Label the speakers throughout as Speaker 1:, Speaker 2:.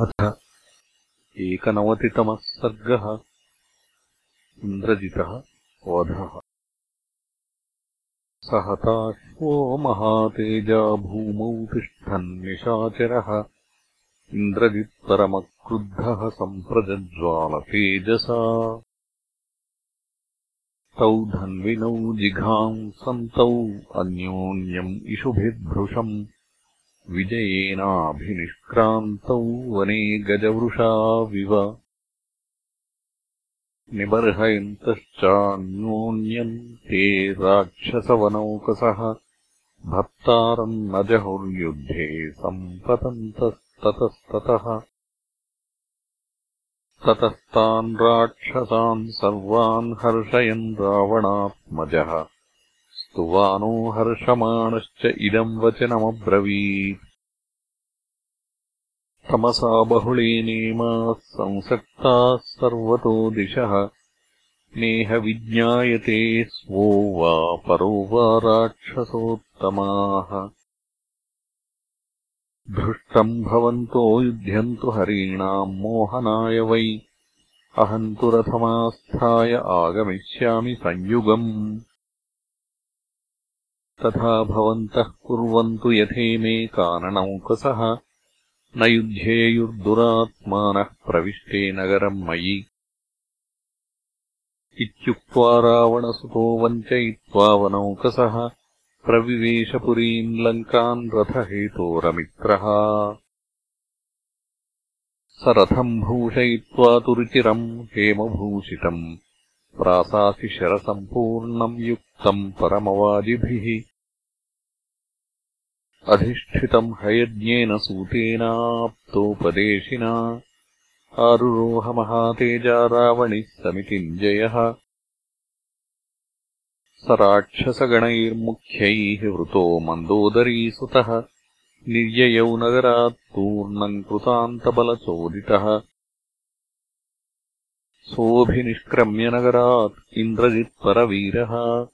Speaker 1: अथ एकनवतितमः सर्गः इन्द्रजितः वधः। स हताश्वो महातेजा भूमौ तिष्ठन्निशाचरः इन्द्रजित्परमक्रुद्धः सम्प्रजज्वालतेजसा। तौ धन्विनौ जिघांसन्तौ अन्योन्यम् इषुभिर्भृशम् विजयेनाभिनिष्क्रान्तौ वने गजवृषाविव निबर्हयन्तश्चान्योन्यम् ते राक्षसवनौकसः भर्तारम् न जहुर्युद्धे सम्पतन्तस्ततस्ततः। ततस्तान् राक्षसान् सर्वान् हर्षयन् रावणात्मजः स्तुवानो हर्षमाणश्च इदम् वचनमब्रवीत् तमसा बहुलेनेमाः संसक्ताः सर्वतो दिशः। नेह विज्ञायते स्वो वा परो वा राक्षसोत्तमाः। धृष्टम् भवन्तो युध्यन्तु हरीणाम् मोहनाय वै। अहम् तु रथमास्थाय आगमिष्यामि संयुगम् तथा भवन्तः कुर्वन्तु यथेमे काननौकसः। न युध्येयुर्दुरात्मानः प्रविष्टे नगरम् मयि। इत्युक्त्वा रावणसुतो वञ्चयित्वा वनौकसः। प्रविवेशपुरीम् लङ्कान् रथहेतोरमित्रः। स रथम् भूषयित्वा तुरुचिरम् हेमभूषितम् प्रासासि शरसम्पूर्णम् युक्तम् परमवाजिभिः अधिष्ठितम् हयज्ञेन सूतेनाप्तोपदेशिना। आरुरोहमहातेजा रावणिः समितिञ्जयः। स राक्षसगणैर्मुख्यैः वृतो मन्दोदरीसुतः निर्ययौ नगरात् पूर्णम् कृतान्तबलचोदितः। सोऽभिनिष्क्रम्यनगरात् इन्द्रजित्परवीरः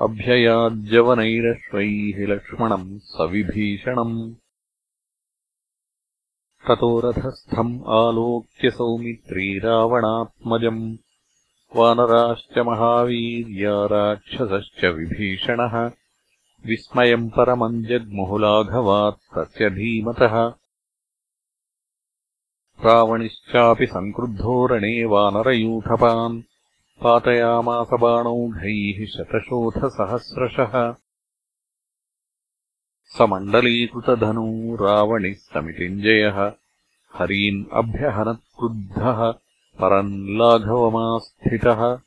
Speaker 1: अभ्ययाज्जवनैरश्वैः लक्ष्मणम् सविभीषणम्। ततो रथस्थम् आलोक्य सौमित्री रावणात्मजम्। वानराश्च महावीर्या राक्षसश्च विभीषणः। विस्मयम् परमम् जग्मुहुलाघवात् तस्य धीमतः। रावणिश्चापि सङ्क्रुद्धो रणे वानरयूथपान् पातयामास बाणौघैः शतशोथसहस्रशः। समण्डलीकृतधनू रावणिः समितिञ्जयः हरीन् अभ्यहनत्क्रुद्धः परम् लाघवमास्थितः।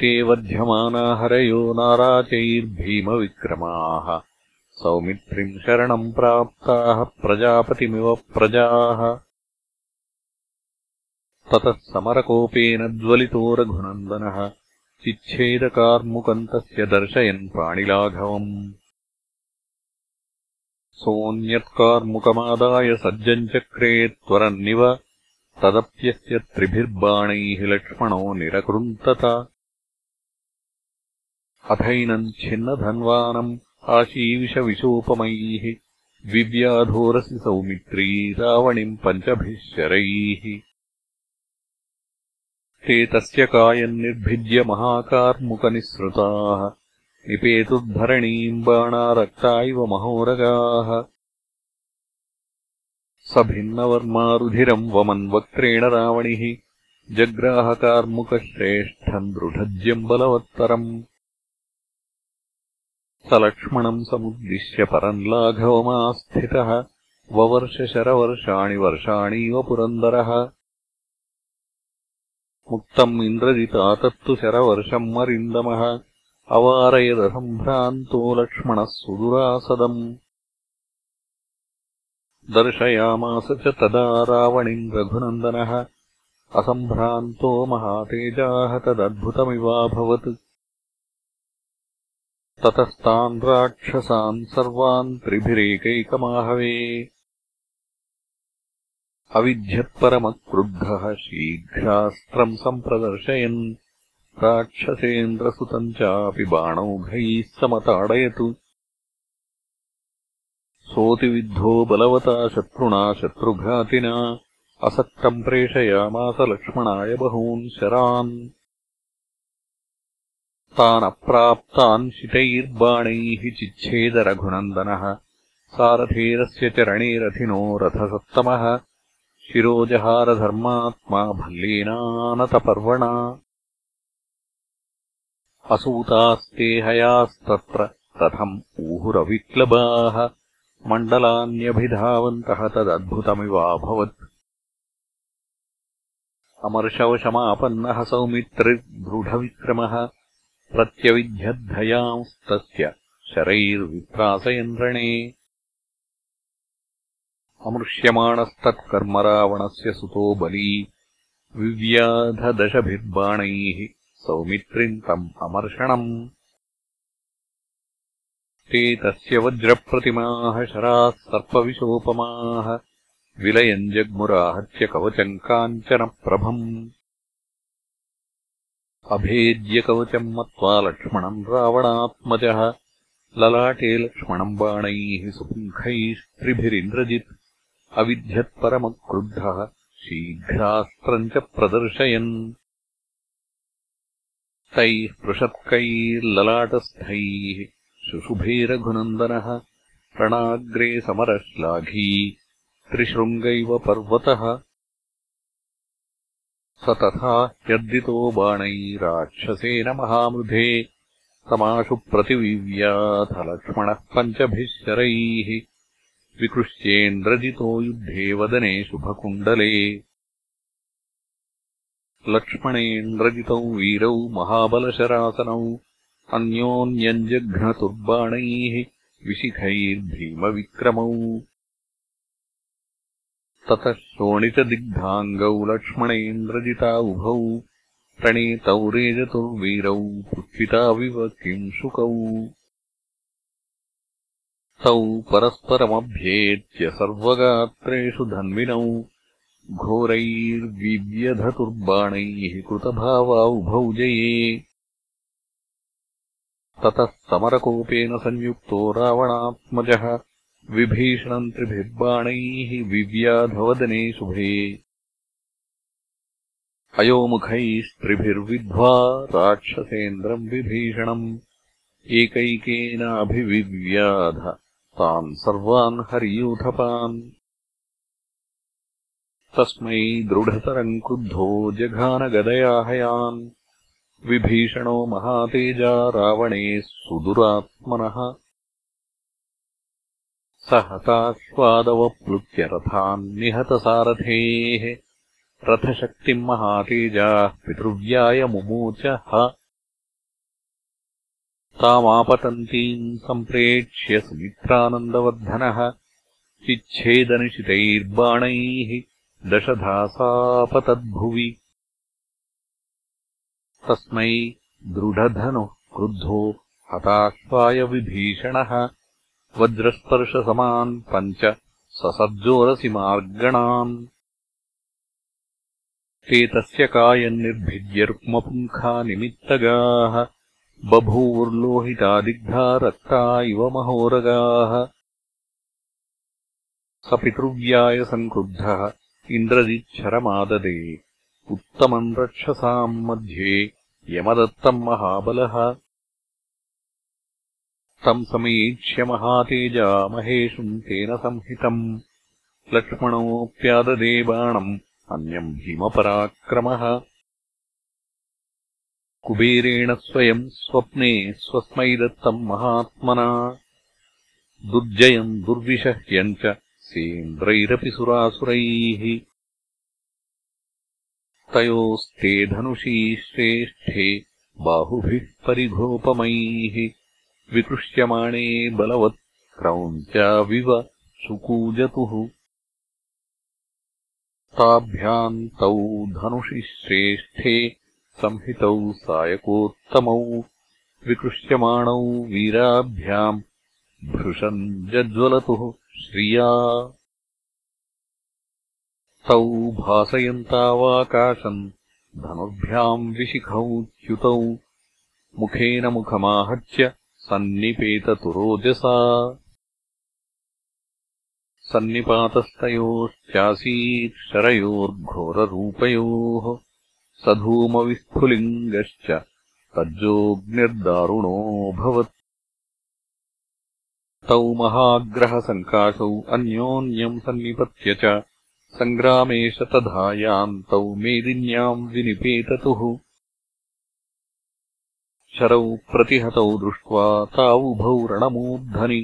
Speaker 1: ते वध्यमाना हरयो नाराचैर्भीमविक्रमाः सौमित्रिम् शरणम् प्राप्ताः प्रजापतिमिव प्रजाः ततः समरकोपेन ज्वलितो रघुनन्दनः चिच्छेदकार्मुकम् तस्य दर्शयन् प्राणिलाघवम्। सोऽन्यत्कार्मुकमादाय सज्जम् चक्रे त्वरन्निव तदप्यस्य त्रिभिर्बाणैः लक्ष्मणो निरकृन्तत। अथैनम् छिन्नधन्वानम् आशीविषविशोपमैः विव्याधोरसि सौमित्री रावणिम् पञ्चभिः शरैः ते तस्य कायम् निर्भिद्य महाकार्मुकनिःसृताः। निपेतुद्धरणीम् बाणा रक्ता इव महोरगाः। स भिन्नवर्मारुधिरम् वमन् वक्त्रेण रावणिः। जग्राहकार्मुकश्रेष्ठम् दृढज्यम् बलवत्तरम् स लक्ष्मणम् समुद्दिश्य परम् लाघवमास्थितः। ववर्षशरवर्षाणि वर्षाणीव पुरन्दरः मुक्तम् इन्द्रजितातत्तु शरवर्षम् मरिन्दमः अवारयदसम्भ्रान्तो लक्ष्मणः सुदुरासदम्। दर्शयामास च तदा रावणिम् रघुनन्दनः। असम्भ्रान्तो महातेजाः तदद्भुतमिवाभवत्। ततस्तान् राक्षसान् सर्वान् त्रिभिरेकैकमाहवे अविध्यत्परमक्रुद्धः शीघ्रास्त्रम् सम्प्रदर्शयन्। राक्षसेन्द्रसुतम् चापि बाणौघैः समताडयतु। सोऽतिविद्धो बलवता शत्रुणा शत्रुघातिना असक्तम् प्रेषयामास लक्ष्मणाय बहून् शरान्। तानप्राप्तान् शितैर्बाणैः चिच्छेदरघुनन्दनः सारथेरस्य चरणे रथिनो रथसत्तमः शिरोजहारधर्मात्मा भल्लेनानतपर्वणा। असूतास्ते हयास्तत्र रथम् ऊहुरविक्लबाः। मण्डलान्यभिधावन्तः तदद्भुतमिवाभवत्। अमर्षवशमापन्नः सौमित्रिर्दृढविक्रमः। प्रत्यविध्यद्धयांस्तस्य शरैर्विप्रासयन् रणे अमृष्यमाणस्तत्कर्म रावणस्य सुतो बली। विव्याधदशभिर्बाणैः सौमित्रिम् तम् अमर्षणम्। ते तस्य वज्रप्रतिमाः शराः सर्पविशोपमाः। विलयम् जग्मुराहत्य कवचम् काञ्चनप्रभम्। अभेद्यकवचम् मत्वा लक्ष्मणम् रावणात्मजः। ललाटे लक्ष्मणम् बाणैः सुपुङ्खैस्त्रिभिरिन्द्रजित् अविध्यत्परमक्रुद्धः शीघ्रास्त्रम् च प्रदर्शयन्। तैः पृषत्कैर्ललाटस्थैः शुशुभेरघुनन्दनः रणाग्रे समरश्लाघी त्रिशृङ्गैव पर्वतः। स तथा यद्दितो बाणैराक्षसेन महामृधे समाशु प्रतिविव्याथ लक्ष्मणः पञ्चभिः शरैः विकृष्येन्द्रजितो युद्धे वदने शुभकुण्डले। लक्ष्मणेन्द्रजितौ वीरौ महाबलशरासनौ अन्योन्यञ्जघ्नतुर्बाणैः विशिखैर्भीमविक्रमौ। ततः शोणितदिग्धाङ्गौ लक्ष्मणेन्द्रजिता उभौ प्रणेतौ रेजतुर्वीरौ पुष्पिताविव किंशुकौ तौ परस्परमभ्येत्य सर्वगात्रेषु धन्विनौ घोरैर्विव्यधतुर्बाणैः कृतभावा उभौ जये। ततः समरकोपेन संयुक्तो रावणात्मजः विभीषणम् त्रिभिर्बाणैः विव्याधवदने शुभे। अयोमुखैस्त्रिभिर्विद्ध्वा राक्षसेन्द्रम् विभीषणम् एकैकेनाभिविव्याध तान् सर्वान् हर्यूथपान्। तस्मै दृढतरम् क्रुद्धो जघानगदयाहयान्। विभीषणो महातेजा रावणे सुदुरात्मनः। स हताश्वादवप्लुत्य रथान्निहतसारथेः रथशक्तिम् महातेजाः पितृव्याय मुमोचः तामापतन्तीम् सम्प्रेक्ष्य सुमित्रानन्दवर्धनः चिच्छेदनिशितैर्बाणैः दशधासापतद्भुवि। तस्मै दृढधनुः क्रुद्धो हताश्वायविभीषणः वज्रस्पर्शसमान् पञ्च ससर्जोरसि मार्गणान् ते तस्य कायन्निर्भिद्य रुक्मपुङ्खानिमित्तगाः बभूवुर्लोहितादिग्धा रक्ता इव महोरगाः। स पितृव्याय सङ्क्रुद्धः इन्द्रजिच्छरमाददे। उत्तमम् रक्षसाम् मध्ये यमदत्तम् महाबलः। तम् समीक्ष्य महातेजा महेशुम् तेन संहितम्। लक्ष्मणोऽप्याददे बाणम् अन्यम् भीमपराक्रमः कुबेरेण स्वयम् स्वप्ने स्वस्मै दत्तम् महात्मना। दुर्जयम् दुर्विषह्यम् च सेन्द्रैरपि सुरासुरैः। तयोस्ते धनुषी श्रेष्ठे बाहुभिः परिघोपमैः। विकृष्यमाणे बलवत् क्रौञ्चाविव सुकूजतुः। ताभ्याम् तौ धनुषि श्रेष्ठे संहितौ सायकोत्तमौ विकृष्यमाणौ वीराभ्याम्। भृशम् जज्वलतुः श्रिया। तौ भासयन्तावाकाशम् धनुर्भ्याम् विशिखौ च्युतौ। मुखेन मुखमाहत्य सन्निपेततुरोजसा। सन्निपातस्तयोश्चासीत् शरयोर्घोररूपयोः स धूमविस्फुलिङ्गश्च तज्जोऽग्निर्दारुणोऽभवत् तौ महाग्रहसङ्काशौ अन्योन्यम् सन्निपत्य च सङ्ग्रामे शतधायान्तौ मेदिन्याम् विनिपेततुः। शरौ प्रतिहतौ दृष्ट्वा तावुभौ रणमूर्धनि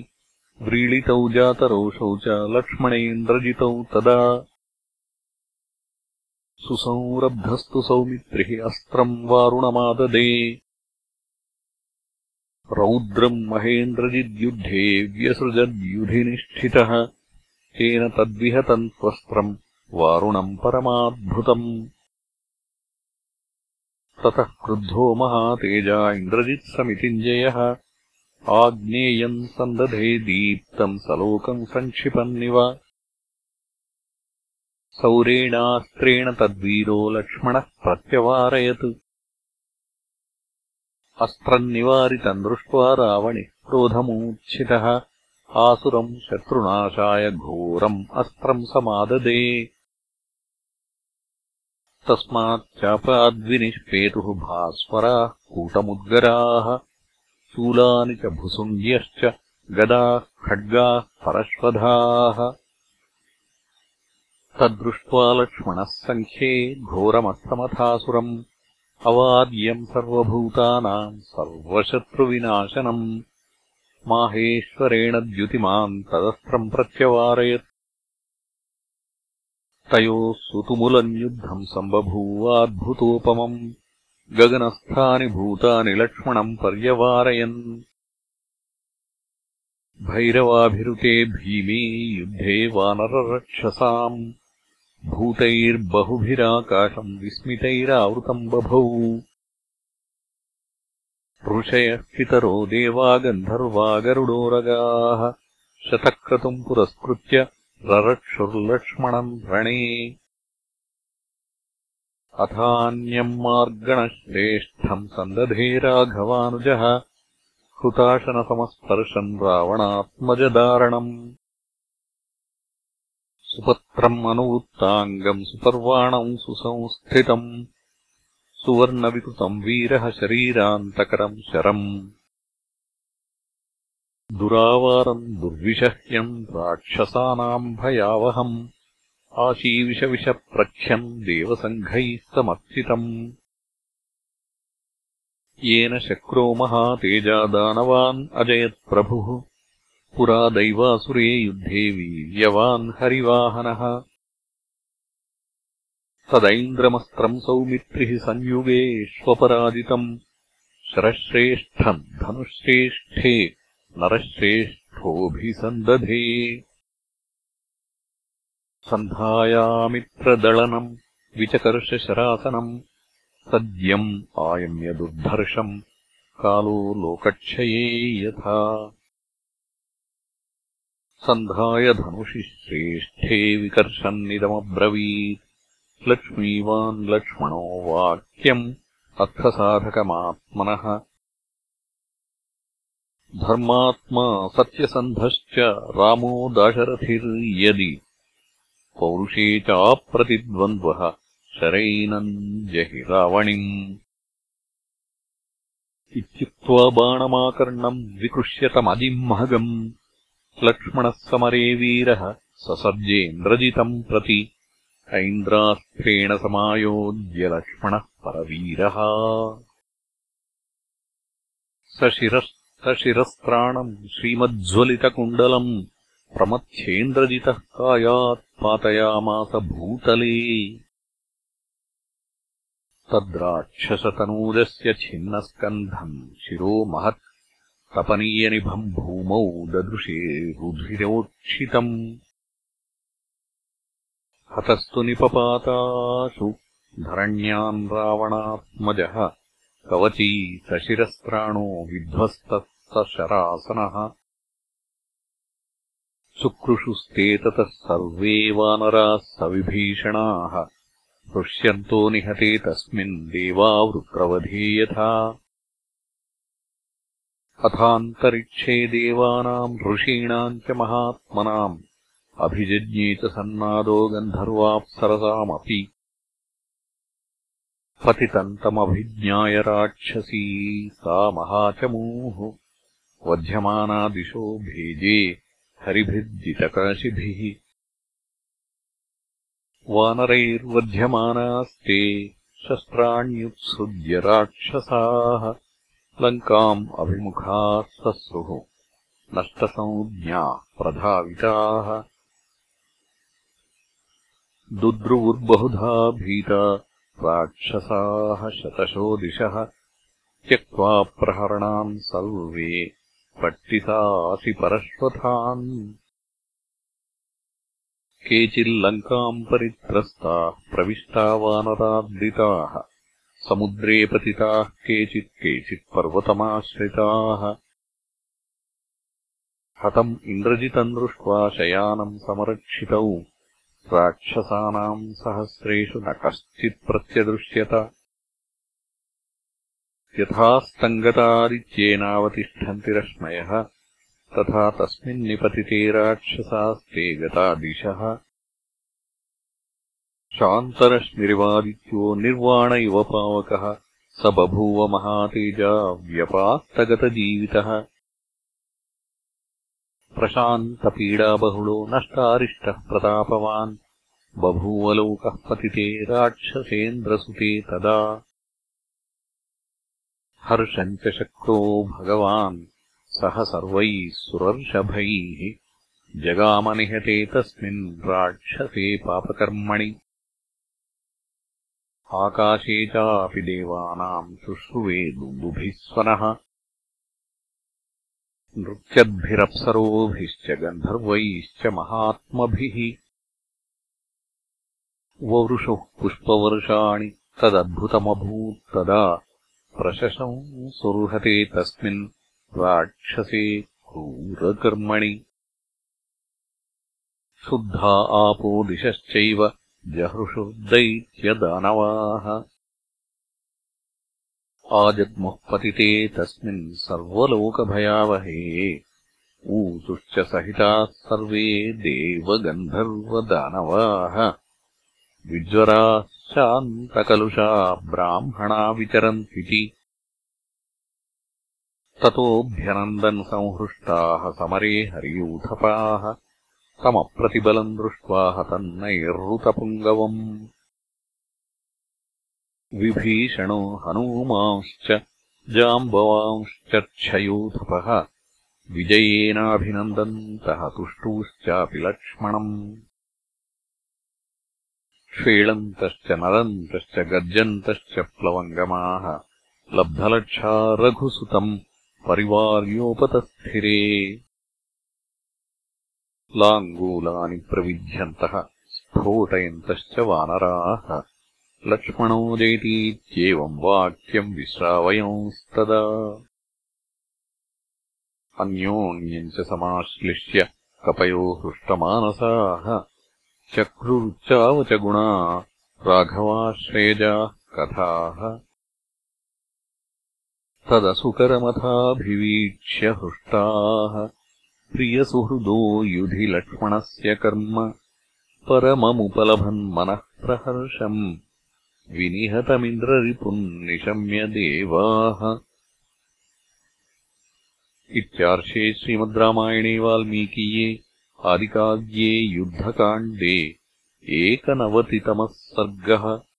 Speaker 1: व्रीळितौ जातरोषौ च लक्ष्मणेन्द्रजितौ तदा सुसंरब्धस्तु सौमित्रिः अस्त्रम् वारुणमाददे। रौद्रम् महेन्द्रजिद्युद्धे व्यसृजद्युधिनिष्ठितः तेन तद्विहतम् त्वस्त्रम् वारुणम् परमाद्भुतम्। ततः क्रुद्धो महातेजा इन्द्रजित्समितिञ्जयः। आग्नेयम् सन्दधे दीप्तम् सलोकम् सङ्क्षिपन्निव सौरेणास्त्रेण तद्वीरो लक्ष्मणः प्रत्यवारयत्। अस्त्रम् निवारितम् दृष्ट्वा रावणिः क्रोधमूर्च्छितः। आसुरम् शत्रुनाशाय घोरम् अस्त्रम् समाददे। तस्माच्चापाद्विनिष्पेतुः भास्वराः कूटमुद्गराः। शूलानि च भुसुण्ड्यश्च गदाः खड्गाः परश्वधाः तद्दृष्ट्वा लक्ष्मणः सङ्ख्ये घोरमस्तमथासुरम् अवाद्यम् सर्वभूतानाम् सर्वशत्रुविनाशनम् माहेश्वरेण द्युतिमान् तदस्त्रम् प्रत्यवारयत्। तयोः सुतुमुलम् युद्धम् सम्बभूवाद्भुतोपमम् गगनस्थानि भूतानि लक्ष्मणम् पर्यवारयन्। भैरवाभिरुते भीमे युद्धे वानररक्षसाम् भूतैर्बहुभिराकाशम् विस्मितैरावृतम् बभौ ऋषयः पितरो देवा गन्धर्वा गरुडोरगाः शतक्रतुम् पुरस्कृत्य ररक्षुर्लक्ष्मणम् रणे। अथान्यम् मार्गणश्रेष्ठम् सन्दधे राघवानुजः हुताशनसमस्पर्शम् रावणात्मजदारणम् सुपत्रम् अनुवृत्ताङ्गम् सुपर्वाणम् सुसंस्थितम् सुवर्णविकृतम् वीरः शरीरान्तकरम् शरम्। दुरावारम् दुर्विषह्यम् राक्षसानाम् भयावहम् आशीविषविषप्रख्यम् देवसङ्घैः समर्चितम् येन शक्रो महातेजादानवान् अजयत्प्रभुः पुरा दैवासुरे युद्धे वीर्यवान् हरिवाहनः। तदैन्द्रमस्त्रम् सौमित्रिः संयुगेष्वपराजितम् शरश्रेष्ठम् धनुश्रेष्ठे नरश्रेष्ठोऽभिसन्दधे। सन्धायामित्रदळनम् विचकर्षशरासनम्। सद्यम् आयम्यदुर्धर्षम् कालो लोकक्षये यथा सन्धाय धनुषि श्रेष्ठे विकर्षन्निदमब्रवीत्। लक्ष्मीवान् लक्ष्मणो वाक्यम् अर्थसाधकमात्मनः। धर्मात्मा सत्यसन्धश्च रामो दाशरथिर्यदि। पौरुषे चाप्रतिद्वन्द्वः शरैनम् जहि रावणिम्। इत्युक्त्वा बाणमाकर्णम् विकृष्यतमजिह्मगम् लक्ष्मणः समरे वीरः ससर्जेन्द्रजितम् प्रति ऐन्द्रास्त्रेण समायोज्य लक्ष्मणः परवीरः। शिरस्त्राणम् श्रीमज्ज्वलितकुण्डलम् प्रमथ्येन्द्रजितः कायात् पातयामास भूतले। तद्राक्षसतनूजस्य छिन्नस्कन्धम् शिरो महत् तपनीयनिभम् भूमौ ददृशे रुधिरोक्षितम् हतस्तु निपपाताशु धरण्याम् रावणात्मजः। कवची सशिरस्त्राणो विध्वस्तः शरासनः सुकृषुस्ते ततः सर्वे वानराः सविभीषणाः। पृष्यन्तो निहते तस्मिन् देवावृत्रवधे यथा अथान्तरिक्षे देवानाम् ऋषीणाम् च महात्मनाम्। अभिजज्ञेत सन्नादो गन्धर्वाप्सरसामपि। पतितन्तमभिज्ञाय राक्षसी सा महाचमूः। वध्यमानादिशो भेजे हरिभिर्जितकाशिभिः। वानरैर्वध्यमानास्ते शस्त्राण्युत्सृज्य राक्षसाः लङ्काम् अभिमुखाः सस्रुः नष्टसंज्ञा प्रधाविताः। दुद्रुवुर्बहुधा भीता राक्षसाः शतशो दिशः त्यक्त्वा प्रहरणान् सर्वे पट्टिसासि परश्वथान् केचिल्लङ्काम् परित्रस्ताः प्रविष्टा वानराद्रिताः समुद्रे पतिताः केचित् केचित् पर्वतमाश्रिताः। हतम् इन्द्रजितम् दृष्ट्वा शयानम् समरक्षितौ। राक्षसानाम् सहस्रेषु न कश्चित् प्रत्यदृश्यत। यथास्तङ्गतादित्येनावतिष्ठन्ति रश्मयः। तथा तस्मिन्निपतिते राक्षसास्ते गता दिशः शान्तरश्मिरिवादित्यो निर्वाण इव पावकः। स बभूव महातेजा व्यपास्तगतजीवितः प्रशान्तपीडाबहुलो नष्टारिष्टः प्रतापवान्। बभूवलोकः पतिते राक्षसेन्द्रसुते तदा। हर्षम् च शक्तो भगवान्। सह सर्वैः सुरर्षभैः। जगामनिहते तस्मिन् राक्षसे पापकर्मणि आकाशे चापि देवानाम् शुश्रुवे दुन्दुभिस्वनः नृत्यद्भिरप्सरोभिश्च गन्धर्वैश्च महात्मभिः। ववृषुः पुष्पवर्षाणि तदद्भुतमभूत्तदा प्रशशम् सुर्हते तस्मिन् राक्षसे क्रूरकर्मणि। शुद्धा आपो दिशश्चैव जहृषुर्दैत्यदानवाः आजग्मुः पतिते तस्मिन् सर्वलोकभयावहे। ऊचुश्च सहिताः सर्वे देवगन्धर्वदानवाः। विज्वराः शान्तकलुषा ब्राह्मणा विचरन्त्विति ततोऽभ्यनन्दन् संहृष्टाः समरे हरियूथपाः तमप्रतिबलम् दृष्ट्वा हतन्नैरृतपुङ्गवम् विभीषणो हनूमांश्च जाम्बवांश्चर्च्छयोधपः विजयेनाभिनन्दन्तः तुष्टूश्चापि लक्ष्मणम्। श्वेळन्तश्च नरन्तश्च गर्जन्तश्च प्लवङ्गमाः लब्धलक्षा रघुसुतम् परिवार्योपतस्थिरे लाङ्गूलानि प्रविध्यन्तः स्फोटयन्तश्च वानराः। लक्ष्मणो जयतीत्येवम् वाक्यम् विश्रावयंस्तदा। अन्योन्यम् च समाश्लिष्य कपयो हृष्टमानसाः। चक्रुच्चावचगुणा राघवाश्रयजाः कथाः। तदसुकरमथाभिवीक्ष्य हृष्टाः प्रियसुहृदो युधि लक्ष्मणस्य कर्म परममुपलभन्मनः प्रहर्षम्। विनिहतमिन्द्ररिपुम् निशम्य देवाः। इत्यार्षे श्रीमद् रामायणे वाल्मीकीये आदिकाव्ये युद्धकाण्डे। एकनवतितमः सर्गः